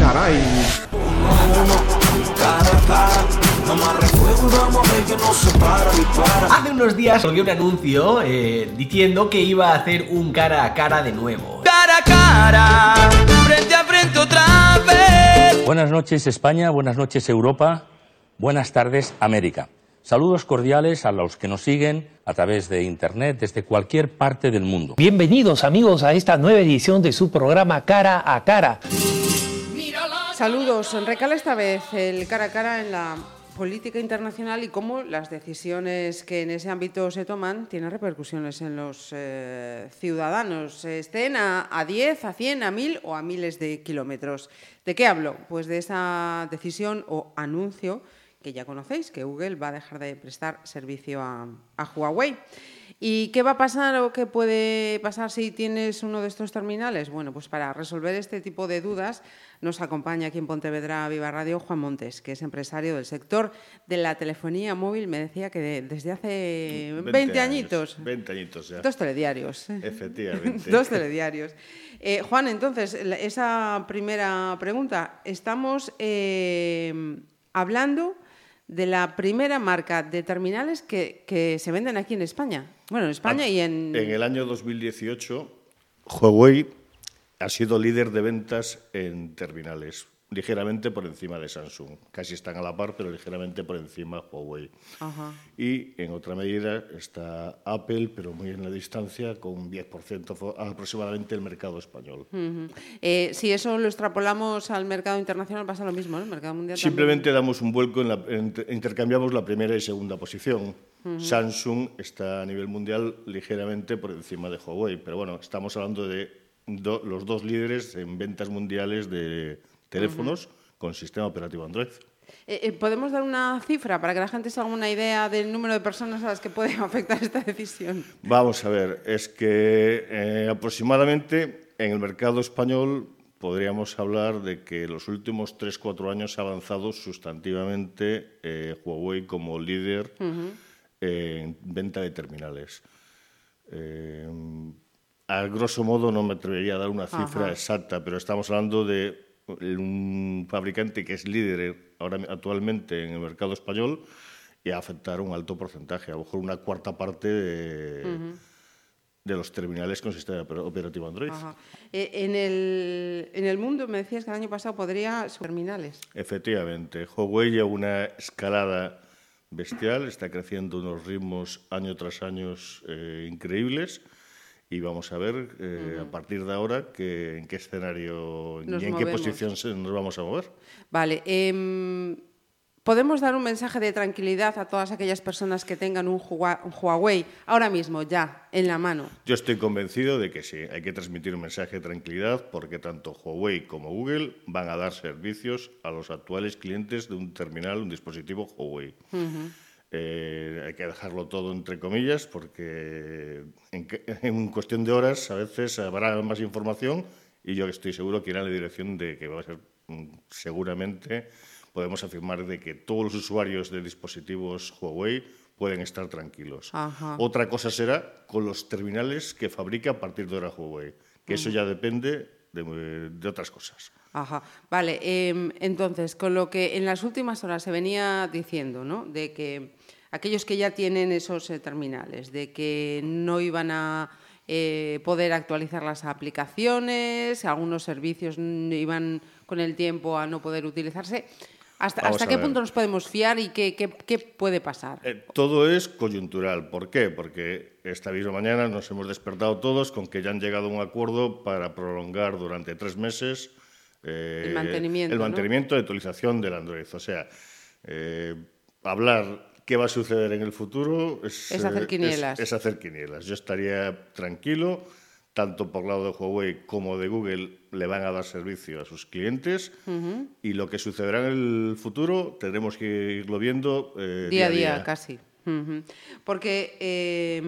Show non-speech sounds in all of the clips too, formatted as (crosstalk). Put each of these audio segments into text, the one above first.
caray. Hace unos días colgué un anuncio eh, diciendo que iba a hacer un cara a cara de nuevo. Cara a cara, frente a frente otra vez. Buenas noches España, buenas noches Europa, buenas tardes América. Saludos cordiales a los que nos siguen a través de Internet desde cualquier parte del mundo. Bienvenidos amigos a esta nueva edición de su programa Cara a Cara. Saludos. Recala esta vez el cara a cara en la política internacional y cómo las decisiones que en ese ámbito se toman tienen repercusiones en los eh, ciudadanos, estén a, a 10, a 100, a 1000 o a miles de kilómetros. ¿De qué hablo? Pues de esa decisión o anuncio que ya conocéis, que Google va a dejar de prestar servicio a, a Huawei. ¿Y qué va a pasar o qué puede pasar si tienes uno de estos terminales? Bueno, pues para resolver este tipo de dudas nos acompaña aquí en Pontevedra Viva Radio Juan Montes, que es empresario del sector de la telefonía móvil. Me decía que de- desde hace 20, 20 años, añitos. 20 añitos ya. Dos telediarios. Efectivamente. (laughs) Dos telediarios. Eh, Juan, entonces, esa primera pregunta. Estamos eh, hablando de la primera marca de terminales que, que se venden aquí en España. Bueno, en España y en... En el año 2018, Huawei ha sido líder de ventas en terminales, ligeramente por encima de Samsung. Casi están a la par, pero ligeramente por encima Huawei. Ajá. Y en otra medida está Apple, pero muy en la distancia, con un 10% fo- aproximadamente el mercado español. Eh, si eso lo extrapolamos al mercado internacional pasa lo mismo, ¿no? El mercado mundial también. Simplemente damos un vuelco, en la, en- intercambiamos la primera y segunda posición. Samsung está a nivel mundial ligeramente por encima de Huawei, pero bueno, estamos hablando de do- los dos líderes en ventas mundiales de teléfonos con sistema operativo Android. Eh, eh, ¿Podemos dar una cifra para que la gente se haga una idea del número de personas a las que puede (laughs) afectar esta decisión? Vamos a ver, es que eh, aproximadamente en el mercado español podríamos hablar de que en los últimos 3-4 años ha avanzado sustantivamente eh, Huawei como líder en venta de terminales. A grosso modo no me atrevería a dar una cifra Ajá. exacta, pero estamos hablando de un fabricante que es líder ahora actualmente en el mercado español y a afectar un alto porcentaje, a lo mejor una cuarta parte de, de los terminales con sistema oper- operativo Android. Eh, en, el, en el mundo me decías que el año pasado podría terminales. Efectivamente, Huawei lleva una escalada bestial, está creciendo unos ritmos año tras año eh, increíbles y vamos a ver eh, a partir de ahora que, en qué escenario Nos y en qué posición se- nos vamos a mover. Vale. em, ¿Podemos dar un mensaje de tranquilidad a todas aquellas personas que tengan un, Hua- un Huawei ahora mismo, ya, en la mano? Yo estoy convencido de que sí, hay que transmitir un mensaje de tranquilidad porque tanto Huawei como Google van a dar servicios a los actuales clientes de un terminal, un dispositivo Huawei. Eh, hay que dejarlo todo entre comillas porque en, (laughs) en cuestión de horas a veces habrá más información y yo estoy seguro que irá en la dirección de que va a ser mm, seguramente podemos afirmar de que todos los usuarios de dispositivos Huawei pueden estar tranquilos. Ajá. Otra cosa será con los terminales que fabrica a partir de ahora Huawei, que eso ya depende de, otras cosas. Ajá. Vale, em, entonces, con lo que en las últimas horas se venía diciendo, ¿no? De que aquellos que ya tienen esos eh, terminales, de que no iban a eh, poder actualizar las aplicaciones, algunos servicios iban con el tiempo a no poder utilizarse. ¿Hasta, hasta qué ver. punto nos podemos fiar y qué, qué- qué puede pasar? Eh, todo es coyuntural. ¿Por qué? Porque esta misma mañana nos hemos despertado todos con que ya han llegado a un acuerdo para prolongar durante tres meses eh, El mantenimiento, el ¿no? mantenimiento de actualización del Android. O sea, eh, hablar qué va a suceder en el futuro es, Es hacer eh, quinielas. es hacer quinielas. Yo estaría tranquilo, tanto por lado de Huawei como de Google le van a dar servicio a sus clientes. Y lo que sucederá en el futuro tendremos que irlo viendo eh, día a día, casi. Porque eh,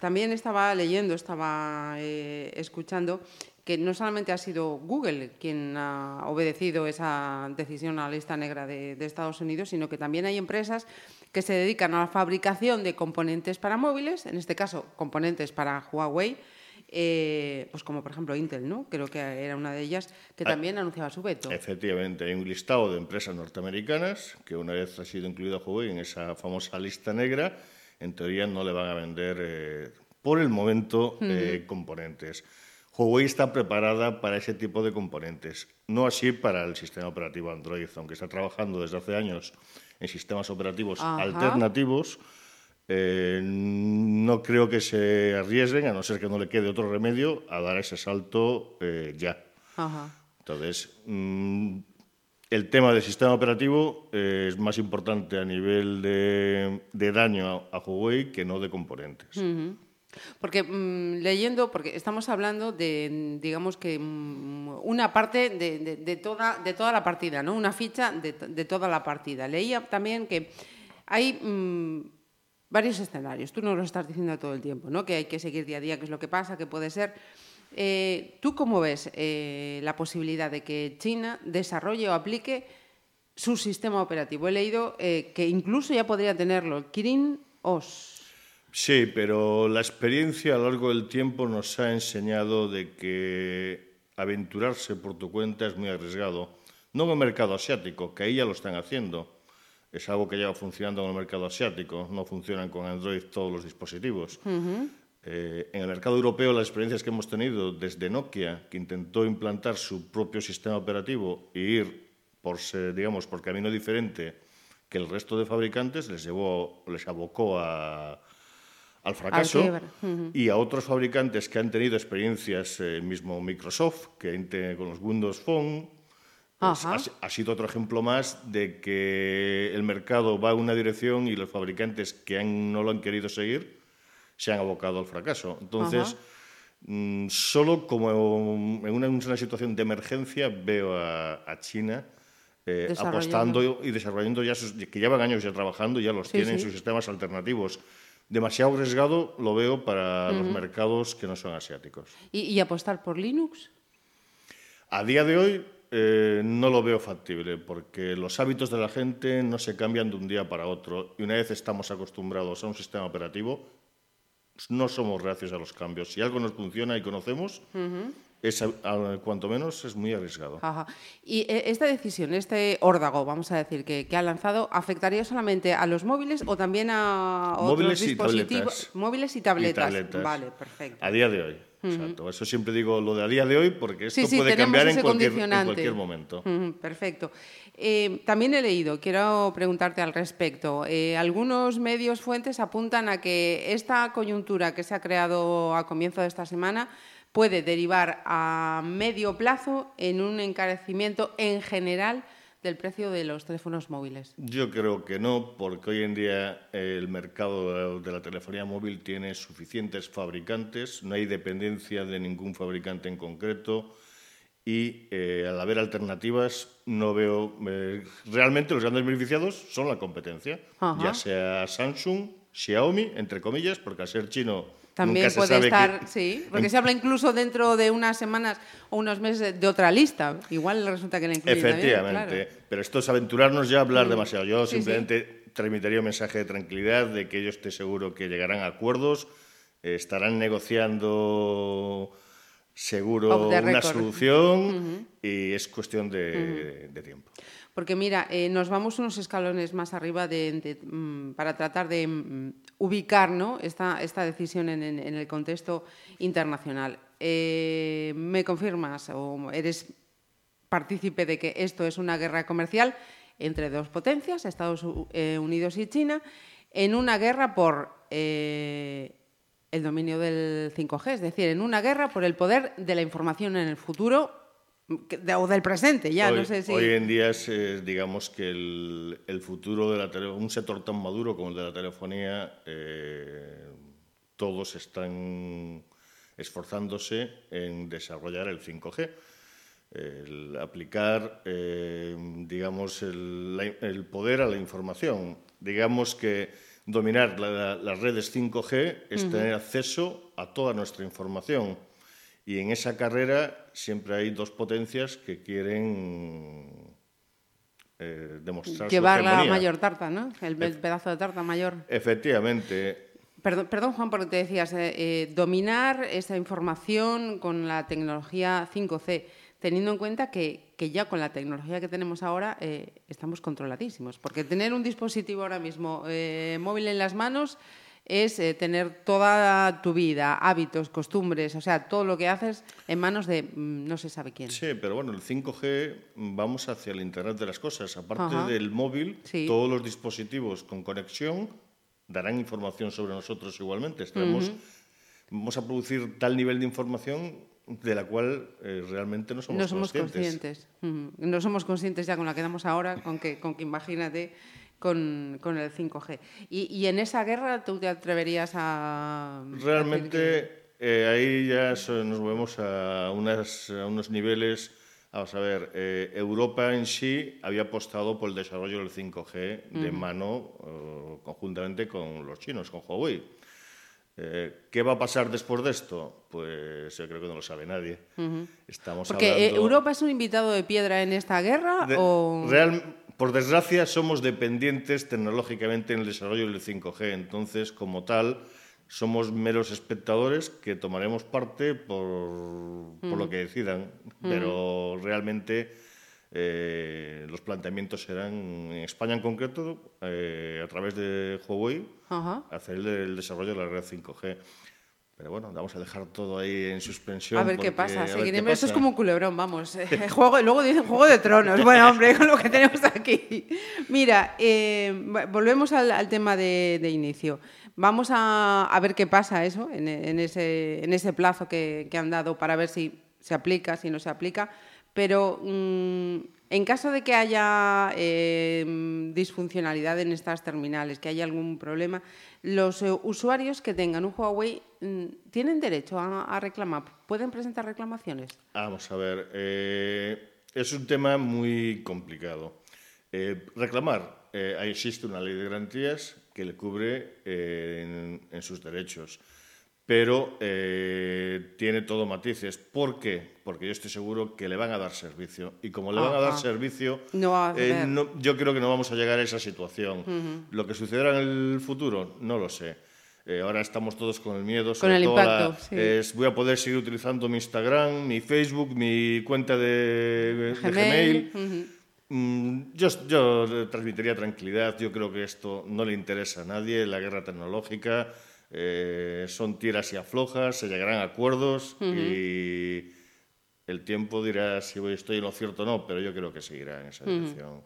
también estaba leyendo, estaba eh, escuchando que no solamente ha sido Google quien ha obedecido esa decisión a la lista negra de, de Estados Unidos, sino que también hay empresas que se dedican a la fabricación de componentes para móviles, en este caso componentes para Huawei, eh, pues como por ejemplo Intel, ¿no? Creo que era una de ellas que Ah, también anunciaba su veto. Efectivamente, hay un listado de empresas norteamericanas que una vez ha sido incluido Huawei en esa famosa lista negra, en teoría no le van a vender eh, por el momento eh, componentes. Huawei está preparada para ese tipo de componentes, no así para el sistema operativo Android, aunque está trabajando desde hace años en sistemas operativos Ajá. alternativos. Eh, no creo que se arriesguen, a no ser que no le quede otro remedio, a dar ese salto eh, ya. Ajá. Entonces, mm, el tema del sistema operativo eh, es más importante a nivel de, de daño a, a Huawei que no de componentes. Porque mm, leyendo, porque estamos hablando de, digamos que mm, una parte de, de- de toda, de toda la partida, ¿no? Una ficha de, to- de toda la partida. Leía también que hay varios escenarios. Tú nos lo estás diciendo todo el tiempo, ¿no? Que hay que seguir día a día qué es lo que pasa, qué puede ser. Eh, ¿Tú cómo ves eh, la posibilidad de que China desarrolle o aplique su sistema operativo? He leído eh, que incluso ya podría tenerlo, Kirin OS. Sí, pero la experiencia a lo largo del tiempo nos ha enseñado de que aventurarse por tu cuenta es muy arriesgado. No en el mercado asiático, que ahí ya lo están haciendo. Es algo que lleva funcionando en el mercado asiático. No funcionan con Android todos los dispositivos. Eh, en el mercado europeo, las experiencias que hemos tenido desde Nokia, que intentó implantar su propio sistema operativo e ir por, digamos, por camino diferente que el resto de fabricantes, les, llevó, les abocó a- al fracaso. Y a otros fabricantes que han tenido experiencias, eh, mismo Microsoft, que con los Windows Phone, pues, ha, ha sido otro ejemplo más de que el mercado va en una dirección y los fabricantes que han- no lo han querido seguir se han abocado al fracaso. Entonces, mm, solo como en una, una situación de emergencia veo a, a China eh, apostando y desarrollando ya sus, que llevan años ya trabajando, ya los Sí, tienen sí. sus sistemas alternativos. Demasiado arriesgado lo veo para los mercados que no son asiáticos. ¿Y, y apostar por Linux? A día de hoy eh, no lo veo factible porque los hábitos de la gente no se cambian de un día para otro y una vez estamos acostumbrados a un sistema operativo, no somos reacios a los cambios. Si algo nos funciona y conocemos, a- cuanto menos es muy arriesgado. Ajá. Y eh, esta decisión, este órdago, vamos a decir, que, que ha lanzado, ¿afectaría solamente a los móviles o también a otros Móviles y dispositivos? tabletas. Móviles y tabletas. Y tabletas. Vale, perfecto. A día de hoy. Exacto. Eso siempre digo lo de a día de hoy porque esto Sí, sí, puede cambiar en cualquier, en cualquier momento. Perfecto. Eh, también he leído, quiero preguntarte al respecto. eh, algunos medios fuentes apuntan a que esta coyuntura que se ha creado a comienzo de esta semana puede derivar a medio plazo en un encarecimiento en general del precio de los teléfonos móviles. Yo creo que no, porque hoy en día el mercado de la telefonía móvil tiene suficientes fabricantes, no hay dependencia de ningún fabricante en concreto y eh, al haber alternativas no veo... eh, realmente los grandes beneficiados son la competencia, Ajá. ya sea Samsung, Xiaomi, entre comillas, porque al ser chino También puede estar, que- sí, porque se habla incluso dentro de unas semanas o unos meses de otra lista. Igual resulta que la incluyen también, Efectivamente, claro. pero esto es aventurarnos ya a hablar demasiado. Yo Sí, simplemente transmitiría un mensaje de tranquilidad, de que yo esté seguro que llegarán a acuerdos, estarán negociando seguro una solución y es cuestión de, de tiempo. Porque mira, eh, nos vamos unos escalones más arriba de- de, mm, para tratar de mm, ubicar esta, esta decisión en, el contexto internacional. Eh, ¿Me confirmas o eres partícipe de que esto es una guerra comercial entre dos potencias, Estados eh, Unidos y China, en una guerra por eh, el dominio del 5G, es decir, en una guerra por el poder de la información en el futuro de- o del presente, ya, hoy, no sé si... hoy en día es, eh, digamos que el, el futuro de la tele- un sector tan maduro como el de la telefonía, eh, todos están esforzándose en desarrollar el 5G. El aplicar, eh, digamos, el, poder a la información. Digamos que dominar la- las redes 5G es tener acceso a toda nuestra información. Y en esa carrera siempre hay dos potencias que quieren eh, demostrar Llevar su la mayor tarta, ¿no? El, el pedazo de tarta mayor. Efectivamente. Perdón, perdón, Juan, porque te decías, eh, eh, dominar esta información con la tecnología 5C, teniendo en cuenta que, que ya con la tecnología que tenemos ahora eh, estamos controladísimos. Porque tener un dispositivo ahora mismo eh, móvil en las manos es eh, tener toda tu vida, hábitos, costumbres, o sea, todo lo que haces en manos de mm, no se sabe quién. Sí, pero bueno, el 5G vamos hacia el Internet de las cosas. Aparte Ajá. del móvil, Sí. todos los dispositivos con conexión darán información sobre nosotros igualmente. Estaremos, Vamos a producir tal nivel de información de la cual eh, realmente no somos, no somos conscientes. conscientes. Ujú. No somos conscientes ya con la que damos ahora, con que, con que imagínate con, con el 5G. Y, y en esa guerra tú te atreverías a... decir que- Realmente eh, ahí ya nos movemos a, unas- a unos niveles. Vamos a ver, eh, Europa en sí había apostado por el desarrollo del 5G de mano eh, conjuntamente con los chinos, con Huawei. Eh, ¿Qué va a pasar después de esto? Pues yo creo que no lo sabe nadie. Estamos Porque eh, hablando Europa es un invitado de piedra en esta guerra de- o... real- por desgracia, somos dependientes tecnológicamente en el desarrollo del 5G. Entonces, como tal, somos meros espectadores que tomaremos parte por, por lo que decidan. Pero realmente eh, los planteamientos serán, en España en concreto, eh, a través de Huawei, Ajá. hacer el, el desarrollo de la red 5G. Pero bueno, vamos a dejar todo ahí en suspensión. A ver qué pasa. seguiremos. Esto es como un culebrón, vamos. (laughs) Eh, juego, luego dicen Juego de Tronos. Bueno, hombre, con lo que tenemos aquí. Mira, eh, volvemos al, al tema de, de inicio. Vamos a, a ver qué pasa eso en, en ese, en ese plazo que, que han dado para ver si se aplica, si no se aplica. Pero mm, en caso de que haya eh, disfuncionalidad en estas terminales, que haya algún problema, los eh, usuarios que tengan un Huawei mm, tienen derecho a, reclamar, pueden presentar reclamaciones. Vamos a ver, eh, es un tema muy complicado. Eh, reclamar, eh, existe una ley de garantías que le cubre en, en sus derechos, pero eh, tiene todo matices. ¿Por qué? Porque yo estoy seguro que le van a dar servicio y como le van a dar Ajá. servicio, No eh, no- yo creo que no vamos a llegar a esa situación. Lo que sucederá en el futuro, no lo sé. Eh, ahora estamos todos con el miedo. sobre el todo la- impacto, sí. es, voy a poder seguir utilizando mi Instagram, mi Facebook, mi cuenta de, de Gmail, Gmail. Mm, yo, yo transmitiría tranquilidad. Yo creo que esto no le interesa a nadie. La guerra tecnológica eh, son tiras y aflojas, se llegarán a acuerdos y el tiempo dirá si estoy en lo cierto o no, pero yo creo que seguirá en esa dirección.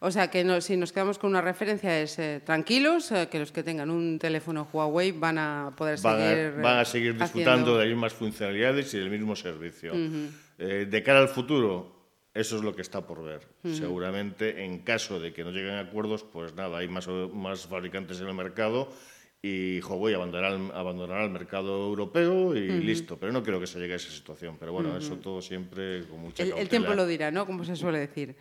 O sea que no- si nos quedamos con una referencia es eh, tranquilos, eh, que los que tengan un teléfono Huawei van a poder van, seguir. a, eh, van a seguir disfrutando haciendo- de las mismas funcionalidades y del mismo servicio. Eh, de cara al futuro, eso es lo que está por ver. Seguramente, en caso de que no lleguen a acuerdos, pues nada, hay más, más fabricantes en el mercado y Huawei abandonará, el- abandonará el mercado europeo y listo. Pero no creo que se llegue a esa situación. Pero bueno, eso todo siempre con mucha El, el tiempo lo dirá, ¿no? Como se suele decir.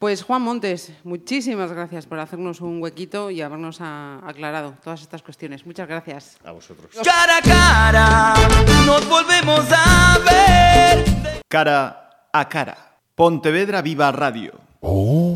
Pues Juan Montes, muchísimas gracias por hacernos un huequito y habernos a- aclarado todas estas cuestiones. Muchas gracias. A vosotros. Cara a cara, nos volvemos a ver. Cara a cara. Pontevedra Viva Radio. Oh.